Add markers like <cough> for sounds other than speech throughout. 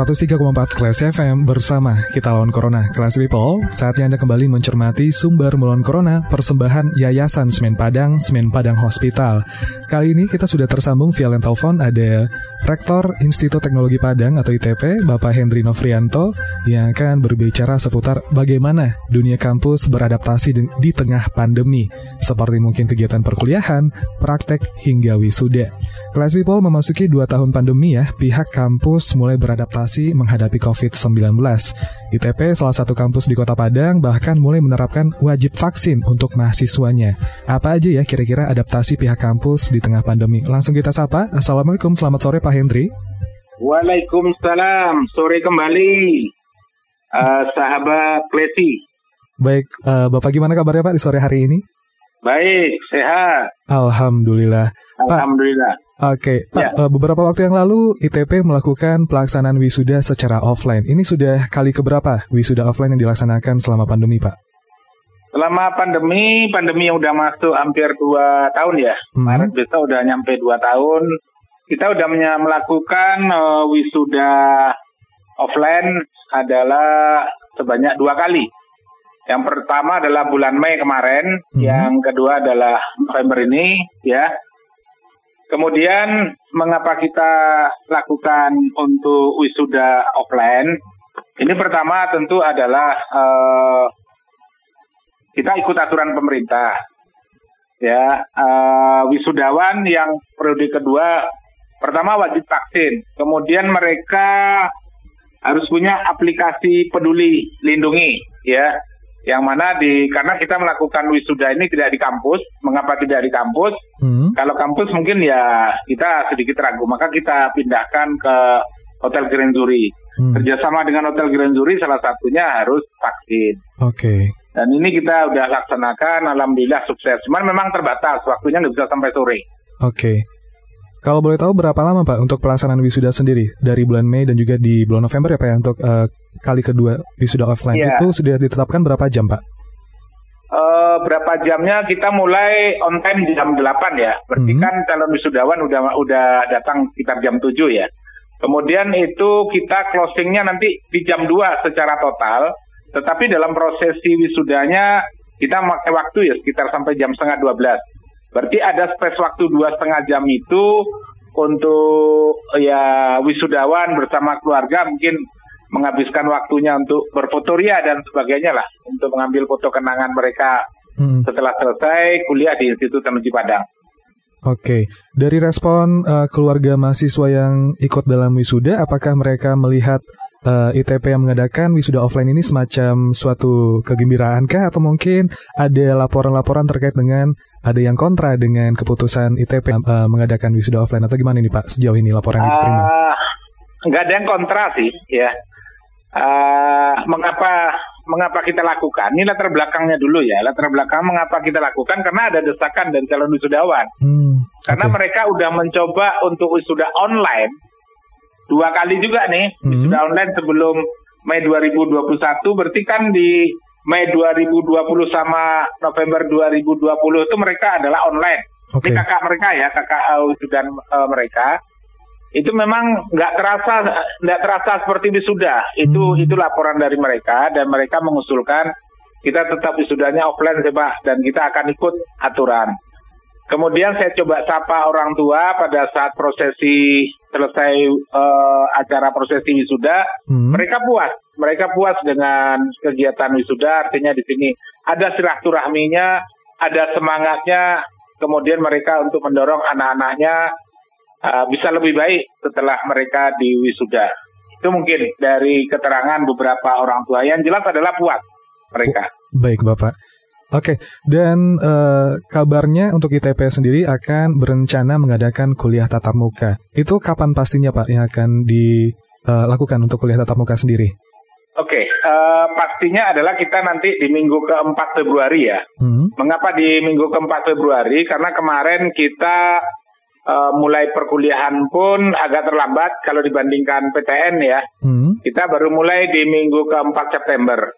103,4 Kelas FM bersama kita lawan Corona. Kelas People, saatnya Anda kembali mencermati sumber melawan Corona persembahan Yayasan Semen Padang, Semen Padang Hospital. Kali ini kita sudah tersambung via telepon ada Rektor Institut Teknologi Padang atau ITP, Bapak Hendri Novrianto, yang akan berbicara seputar bagaimana dunia kampus beradaptasi di, tengah pandemi, seperti mungkin kegiatan perkuliahan, praktek, hingga wisuda. Kelas People memasuki dua tahun pandemi ya, pihak kampus mulai beradaptasi adaptasi menghadapi COVID-19. ITP, salah satu kampus di Kota Padang, bahkan mulai menerapkan wajib vaksin untuk mahasiswanya. Apa aja ya kira-kira adaptasi pihak kampus di tengah pandemi? Langsung kita sapa. Assalamualaikum, selamat sore Pak Hendri. Waalaikumsalam, sore kembali, uh, sahabat Klesi. Baik, uh, Bapak gimana kabarnya Pak di sore hari ini? Baik, sehat. Alhamdulillah. Alhamdulillah. Pak, Oke, Pak, ya. Eh, beberapa waktu yang lalu ITP melakukan pelaksanaan wisuda secara offline. Ini sudah kali keberapa wisuda offline yang dilaksanakan selama pandemi, Pak? Selama pandemi, pandemi yang udah masuk hampir dua tahun ya. Hmm. Maret besok udah nyampe dua tahun. Kita udah melakukan uh, wisuda offline adalah sebanyak dua kali. Yang pertama adalah bulan Mei kemarin, hmm. yang kedua adalah November ini, ya. Kemudian mengapa kita lakukan untuk wisuda offline? Ini pertama tentu adalah uh, kita ikut aturan pemerintah. Ya, uh, wisudawan yang periode kedua pertama wajib vaksin. Kemudian mereka harus punya aplikasi peduli lindungi ya yang mana di karena kita melakukan wisuda ini tidak di kampus, mengapa tidak di kampus? Hmm. Kalau kampus mungkin ya kita sedikit ragu, maka kita pindahkan ke Hotel Grand Zuri. Hmm. Kerjasama dengan Hotel Grand Zuri salah satunya harus vaksin. Oke. Okay. Dan ini kita udah laksanakan, alhamdulillah sukses. Cuman memang terbatas, waktunya nggak bisa sampai sore. Oke. Okay. Kalau boleh tahu berapa lama Pak untuk pelaksanaan wisuda sendiri dari bulan Mei dan juga di bulan November ya Pak ya untuk uh, kali kedua wisuda offline yeah. itu sudah ditetapkan berapa jam Pak? Uh, berapa jamnya kita mulai on time jam 8 ya. Berarti hmm. kan calon wisudawan udah udah datang sekitar jam 7 ya. Kemudian itu kita closingnya nanti di jam 2 secara total. Tetapi dalam prosesi wisudanya kita pakai waktu ya sekitar sampai jam setengah 12. Berarti ada space waktu dua setengah jam itu untuk ya wisudawan bersama keluarga mungkin menghabiskan waktunya untuk berfotoria dan sebagainya lah untuk mengambil foto kenangan mereka hmm. setelah selesai kuliah di Institut Teknologi Padang. Oke, dari respon uh, keluarga mahasiswa yang ikut dalam wisuda, apakah mereka melihat uh, eh, ITP yang mengadakan wisuda offline ini semacam suatu kegembiraan kah atau mungkin ada laporan-laporan terkait dengan ada yang kontra dengan keputusan ITP uh, eh, mengadakan wisuda offline atau gimana ini Pak sejauh ini laporan yang diterima? Uh, nggak ada yang kontra sih ya. Uh, mengapa mengapa kita lakukan? Ini latar belakangnya dulu ya. Latar belakang mengapa kita lakukan karena ada desakan dari calon wisudawan. Hmm, karena okay. mereka udah mencoba untuk wisuda online dua kali juga nih hmm. wisuda online sebelum Mei 2021 berarti kan di Mei 2020 sama November 2020 itu mereka adalah online. Okay. Ini kakak mereka ya, kakak wisuda uh, mereka. Itu memang nggak terasa nggak terasa seperti wisuda. Itu hmm. itu laporan dari mereka dan mereka mengusulkan kita tetap wisudanya offline sih Pak dan kita akan ikut aturan. Kemudian saya coba sapa orang tua pada saat prosesi selesai uh, acara prosesi wisuda, hmm. mereka puas, mereka puas dengan kegiatan wisuda. Artinya di sini ada silaturahminya, ada semangatnya, kemudian mereka untuk mendorong anak-anaknya uh, bisa lebih baik setelah mereka di wisuda. Itu mungkin dari keterangan beberapa orang tua. Yang jelas adalah puas mereka. Baik, Bapak. Oke, dan uh, kabarnya untuk ITP sendiri akan berencana mengadakan kuliah tatap muka. Itu kapan pastinya Pak yang akan dilakukan untuk kuliah tatap muka sendiri? Oke, uh, pastinya adalah kita nanti di minggu keempat Februari ya. Hmm. Mengapa di minggu keempat Februari? Karena kemarin kita uh, mulai perkuliahan pun agak terlambat kalau dibandingkan PTN ya. Hmm. Kita baru mulai di minggu keempat September.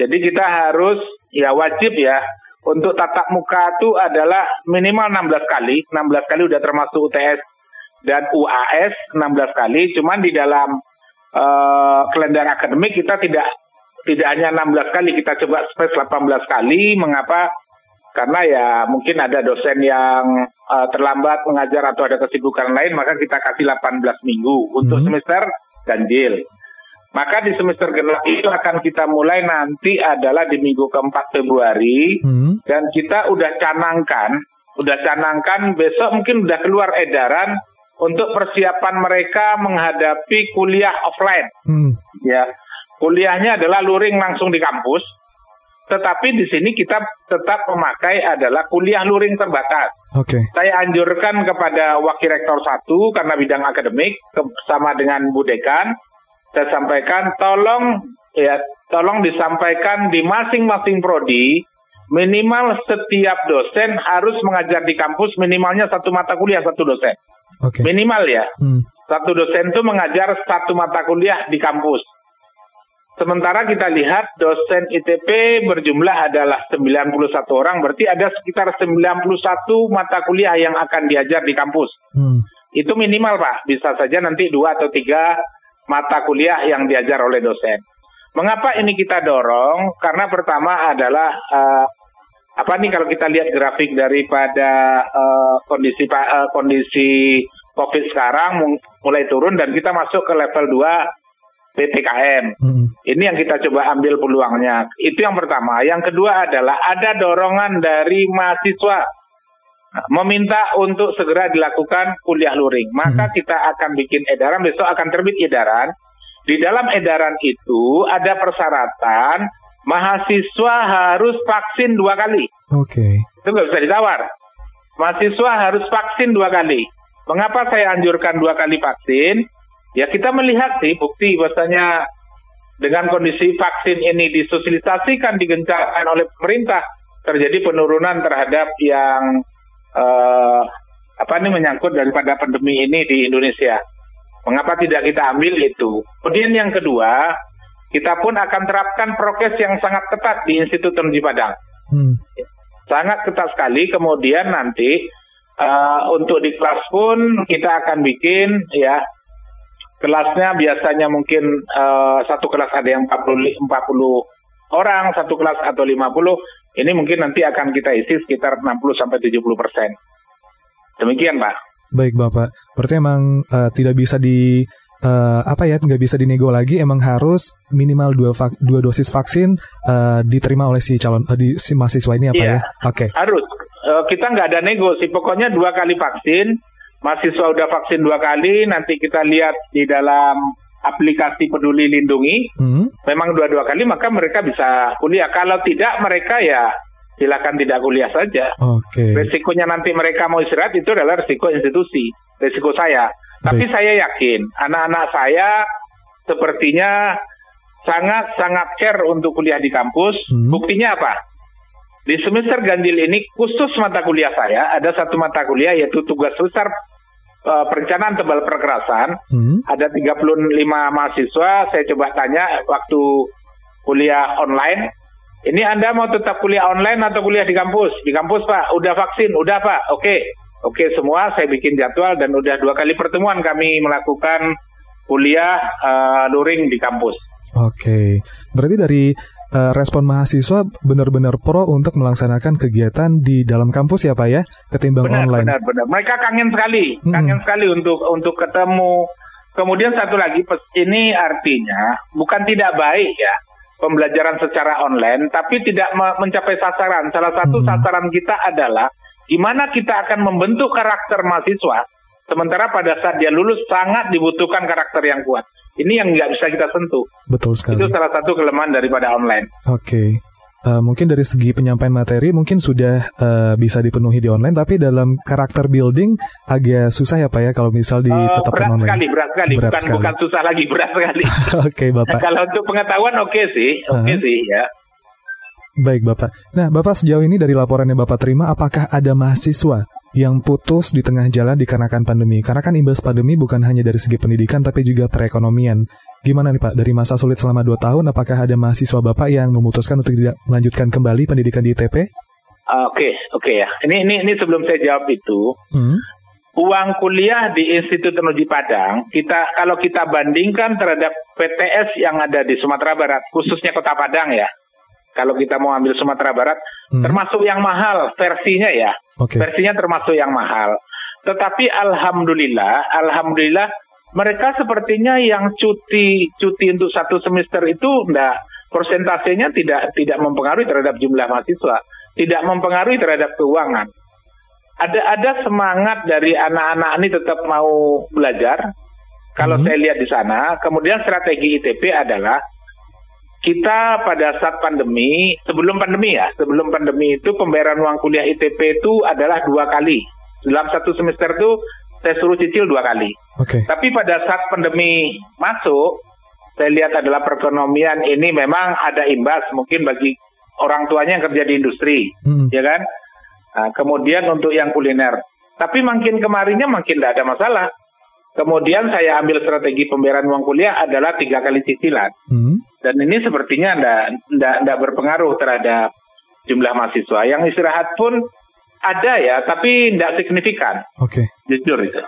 Jadi kita harus ya wajib ya untuk tatap muka itu adalah minimal 16 kali. 16 kali udah termasuk UTS dan UAS 16 kali. Cuman di dalam uh, kalender akademik kita tidak tidak hanya 16 kali, kita coba space 18 kali. Mengapa? Karena ya mungkin ada dosen yang uh, terlambat mengajar atau ada kesibukan lain, maka kita kasih 18 minggu untuk hmm. semester ganjil. Maka di semester genap itu akan kita mulai nanti adalah di minggu keempat Februari hmm. dan kita udah canangkan, udah canangkan besok mungkin udah keluar edaran untuk persiapan mereka menghadapi kuliah offline. Hmm. Ya, kuliahnya adalah luring langsung di kampus, tetapi di sini kita tetap memakai adalah kuliah luring terbatas. Oke. Okay. Saya anjurkan kepada wakil rektor satu karena bidang akademik sama dengan Bu Dekan, saya sampaikan tolong ya tolong disampaikan di masing-masing prodi minimal setiap dosen harus mengajar di kampus minimalnya satu mata kuliah satu dosen. Okay. Minimal ya. Hmm. Satu dosen itu mengajar satu mata kuliah di kampus. Sementara kita lihat dosen ITP berjumlah adalah 91 orang, berarti ada sekitar 91 mata kuliah yang akan diajar di kampus. Hmm. Itu minimal Pak, bisa saja nanti dua atau tiga mata kuliah yang diajar oleh dosen. Mengapa ini kita dorong? Karena pertama adalah uh, apa nih kalau kita lihat grafik daripada uh, kondisi uh, kondisi COVID sekarang mulai turun dan kita masuk ke level 2 PPKM. Hmm. Ini yang kita coba ambil peluangnya. Itu yang pertama. Yang kedua adalah ada dorongan dari mahasiswa meminta untuk segera dilakukan kuliah luring. Maka hmm. kita akan bikin edaran, besok akan terbit edaran. Di dalam edaran itu ada persyaratan mahasiswa harus vaksin dua kali. Oke. Okay. Itu nggak bisa ditawar. Mahasiswa harus vaksin dua kali. Mengapa saya anjurkan dua kali vaksin? Ya kita melihat sih bukti bahwasanya dengan kondisi vaksin ini disosialisasikan, digencarkan oleh pemerintah, terjadi penurunan terhadap yang uh, apa ini menyangkut daripada pandemi ini di Indonesia. Mengapa tidak kita ambil itu? Kemudian yang kedua, kita pun akan terapkan prokes yang sangat ketat di Institut Teknologi Padang. Hmm. Sangat ketat sekali. Kemudian nanti uh, untuk di kelas pun kita akan bikin ya kelasnya biasanya mungkin uh, satu kelas ada yang 40 40 orang, satu kelas atau 50. Ini mungkin nanti akan kita isi sekitar 60 sampai 70 persen. Demikian, Pak. Baik, Bapak. Berarti emang uh, tidak bisa di uh, apa ya nggak bisa dinego lagi emang harus minimal dua dua dosis vaksin uh, diterima oleh si calon uh, di si mahasiswa ini apa iya, ya? Oke. Okay. Harus uh, kita nggak ada nego sih pokoknya dua kali vaksin mahasiswa udah vaksin dua kali nanti kita lihat di dalam aplikasi peduli lindungi hmm. memang dua-dua kali maka mereka bisa kuliah kalau tidak mereka ya silakan tidak kuliah saja. Okay. Resikonya nanti mereka mau istirahat itu adalah resiko institusi, resiko saya. Tapi Baik. saya yakin anak-anak saya sepertinya sangat-sangat care untuk kuliah di kampus. Hmm. Buktinya apa? Di semester ganjil ini khusus mata kuliah saya ada satu mata kuliah yaitu tugas besar uh, perencanaan tebal perkerasan. Hmm. Ada 35 mahasiswa, saya coba tanya waktu kuliah online, ini Anda mau tetap kuliah online atau kuliah di kampus? Di kampus Pak, udah vaksin, udah Pak, oke. Oke semua saya bikin jadwal dan udah dua kali pertemuan kami melakukan kuliah uh, luring di kampus. Oke, berarti dari uh, respon mahasiswa benar-benar pro untuk melaksanakan kegiatan di dalam kampus ya Pak ya, ketimbang benar, online. Benar, benar. Mereka kangen sekali, hmm. kangen sekali untuk untuk ketemu. Kemudian satu lagi, ini artinya bukan tidak baik ya pembelajaran secara online, tapi tidak mencapai sasaran. Salah satu hmm. sasaran kita adalah Gimana kita akan membentuk karakter mahasiswa, sementara pada saat dia lulus sangat dibutuhkan karakter yang kuat. Ini yang nggak bisa kita sentuh. Betul sekali. Itu salah satu kelemahan daripada online. Oke. Okay. uh, mungkin dari segi penyampaian materi mungkin sudah uh, bisa dipenuhi di online, tapi dalam karakter building agak susah ya Pak ya kalau misal ditetapkan uh, berat online. Sekali, berat sekali, berat bukan, sekali. bukan susah lagi, berat sekali. <laughs> oke okay, Bapak. Nah, kalau untuk pengetahuan oke okay sih, oke okay uh -huh. sih ya. Baik Bapak. Nah Bapak sejauh ini dari laporan yang Bapak terima, apakah ada mahasiswa yang putus di tengah jalan dikarenakan pandemi? Karena kan imbas pandemi bukan hanya dari segi pendidikan, tapi juga perekonomian. Gimana nih Pak, dari masa sulit selama 2 tahun, apakah ada mahasiswa Bapak yang memutuskan untuk tidak melanjutkan kembali pendidikan di ITP? Oke, uh, oke okay, okay ya. Ini, ini, ini sebelum saya jawab itu, hmm. uang kuliah di Institut Teknologi Padang, kita kalau kita bandingkan terhadap PTS yang ada di Sumatera Barat, khususnya Kota Padang ya, kalau kita mau ambil Sumatera Barat, hmm. termasuk yang mahal versinya ya. Okay. Versinya termasuk yang mahal. Tetapi alhamdulillah, alhamdulillah mereka sepertinya yang cuti cuti untuk satu semester itu enggak persentasenya tidak tidak mempengaruhi terhadap jumlah mahasiswa, tidak mempengaruhi terhadap keuangan. Ada ada semangat dari anak-anak ini tetap mau belajar. Kalau hmm. saya lihat di sana, kemudian strategi ITP adalah kita pada saat pandemi, sebelum pandemi ya, sebelum pandemi itu pembayaran uang kuliah ITP itu adalah dua kali. Dalam satu semester itu saya suruh cicil dua kali. Okay. Tapi pada saat pandemi masuk, saya lihat adalah perekonomian ini memang ada imbas mungkin bagi orang tuanya yang kerja di industri, hmm. ya kan? Nah, kemudian untuk yang kuliner. Tapi makin kemarinnya makin tidak ada masalah. Kemudian saya ambil strategi pembayaran uang kuliah adalah tiga kali cicilan. Hmm. Dan ini sepertinya tidak berpengaruh terhadap jumlah mahasiswa. Yang istirahat pun ada ya, tapi tidak signifikan. Oke. Okay. Jujur itu.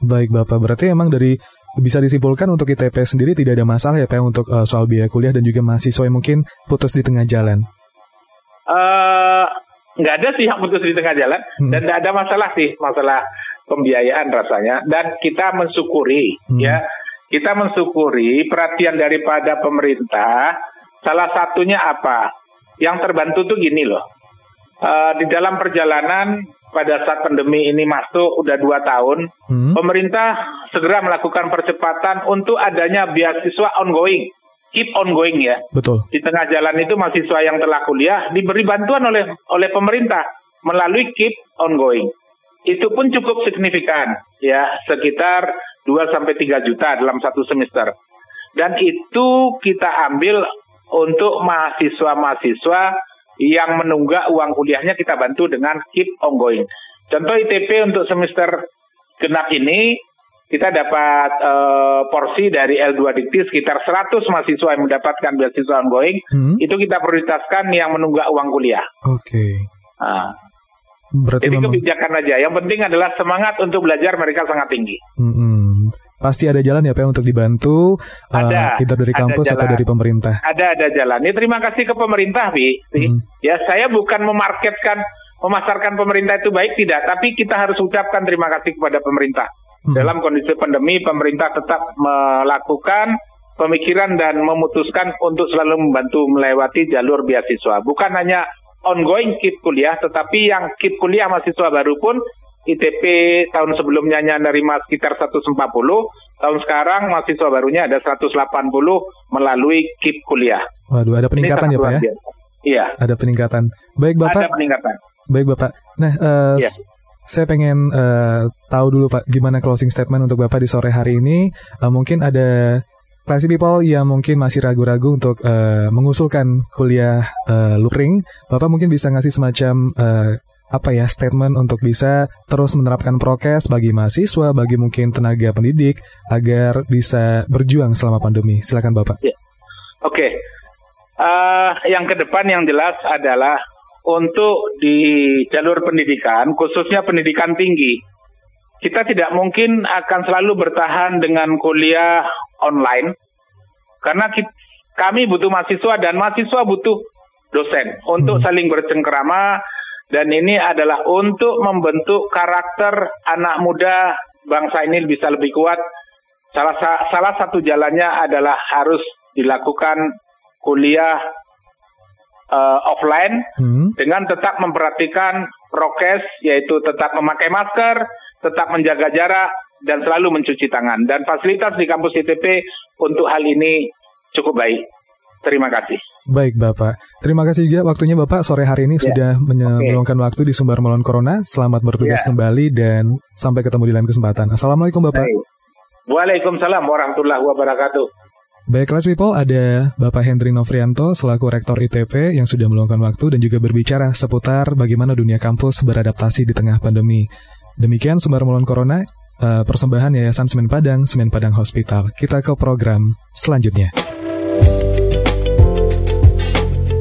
Baik Bapak, berarti emang dari bisa disimpulkan untuk ITP sendiri tidak ada masalah ya Pak untuk uh, soal biaya kuliah dan juga mahasiswa yang mungkin putus di tengah jalan? Uh, nggak ada sih yang putus di tengah jalan hmm. dan tidak ada masalah sih masalah pembiayaan rasanya dan kita mensyukuri hmm. ya kita mensyukuri perhatian daripada pemerintah salah satunya apa? Yang terbantu tuh gini loh. Uh, di dalam perjalanan pada saat pandemi ini masuk udah dua tahun hmm. pemerintah segera melakukan percepatan untuk adanya beasiswa ongoing. Keep ongoing ya. Betul. Di tengah jalan itu mahasiswa yang telah kuliah diberi bantuan oleh oleh pemerintah melalui keep ongoing. Itu pun cukup signifikan ya sekitar 2 sampai 3 juta dalam satu semester. Dan itu kita ambil untuk mahasiswa-mahasiswa yang menunggak uang kuliahnya kita bantu dengan keep ongoing. Contoh ITP untuk semester genap ini kita dapat uh, porsi dari L2 Dikti sekitar 100 mahasiswa yang mendapatkan beasiswa ongoing. Hmm. Itu kita prioritaskan yang menunggak uang kuliah. Oke. Okay. Nah, Berarti Jadi memang... kebijakan aja. Yang penting adalah semangat untuk belajar mereka sangat tinggi. Hmm, pasti ada jalan ya Pak untuk dibantu. Eh, ada. Uh, dari kampus atau dari pemerintah. Ada ada jalan. Ini terima kasih ke pemerintah, Bi. Hmm. Ya saya bukan memarketkan, memasarkan pemerintah itu baik tidak, tapi kita harus ucapkan terima kasih kepada pemerintah. Hmm. Dalam kondisi pandemi, pemerintah tetap melakukan pemikiran dan memutuskan untuk selalu membantu melewati jalur beasiswa. Bukan hanya ongoing kit kuliah, tetapi yang kit kuliah mahasiswa baru pun ITP tahun sebelumnya hanya nerima sekitar 140, tahun sekarang mahasiswa barunya ada 180 melalui kit kuliah. Waduh, ada peningkatan ya Pak ya? Iya. Ada peningkatan. Baik Bapak. Ada peningkatan. Baik Bapak. Nah, uh, ya. saya pengen uh, tahu dulu Pak, gimana closing statement untuk Bapak di sore hari ini? Uh, mungkin ada Classy people yang mungkin masih ragu-ragu untuk uh, mengusulkan kuliah uh, luring, Bapak mungkin bisa ngasih semacam uh, apa ya statement untuk bisa terus menerapkan prokes bagi mahasiswa, bagi mungkin tenaga pendidik agar bisa berjuang selama pandemi. Silakan Bapak. Ya. Oke. Okay. Uh, yang ke depan yang jelas adalah untuk di jalur pendidikan, khususnya pendidikan tinggi, kita tidak mungkin akan selalu bertahan dengan kuliah online karena kita, kami butuh mahasiswa dan mahasiswa butuh dosen untuk hmm. saling bercengkerama dan ini adalah untuk membentuk karakter anak muda bangsa ini bisa lebih kuat. Salah salah satu jalannya adalah harus dilakukan kuliah uh, offline hmm. dengan tetap memperhatikan prokes yaitu tetap memakai masker, tetap menjaga jarak dan selalu mencuci tangan. Dan fasilitas di kampus ITP untuk hal ini cukup baik. Terima kasih. Baik Bapak, terima kasih juga waktunya Bapak sore hari ini ya. sudah menyelongkan okay. waktu di Sumber Melawan Corona. Selamat bertugas ya. kembali dan sampai ketemu di lain kesempatan. Assalamualaikum Bapak. Baik. Waalaikumsalam warahmatullahi wabarakatuh. Baik, kelas people, ada Bapak Hendri Novrianto selaku Rektor ITP yang sudah meluangkan waktu dan juga berbicara seputar bagaimana dunia kampus beradaptasi di tengah pandemi. Demikian Sumber Melawan Corona, uh, persembahan Yayasan Semen Padang, Semen Padang Hospital. Kita ke program selanjutnya.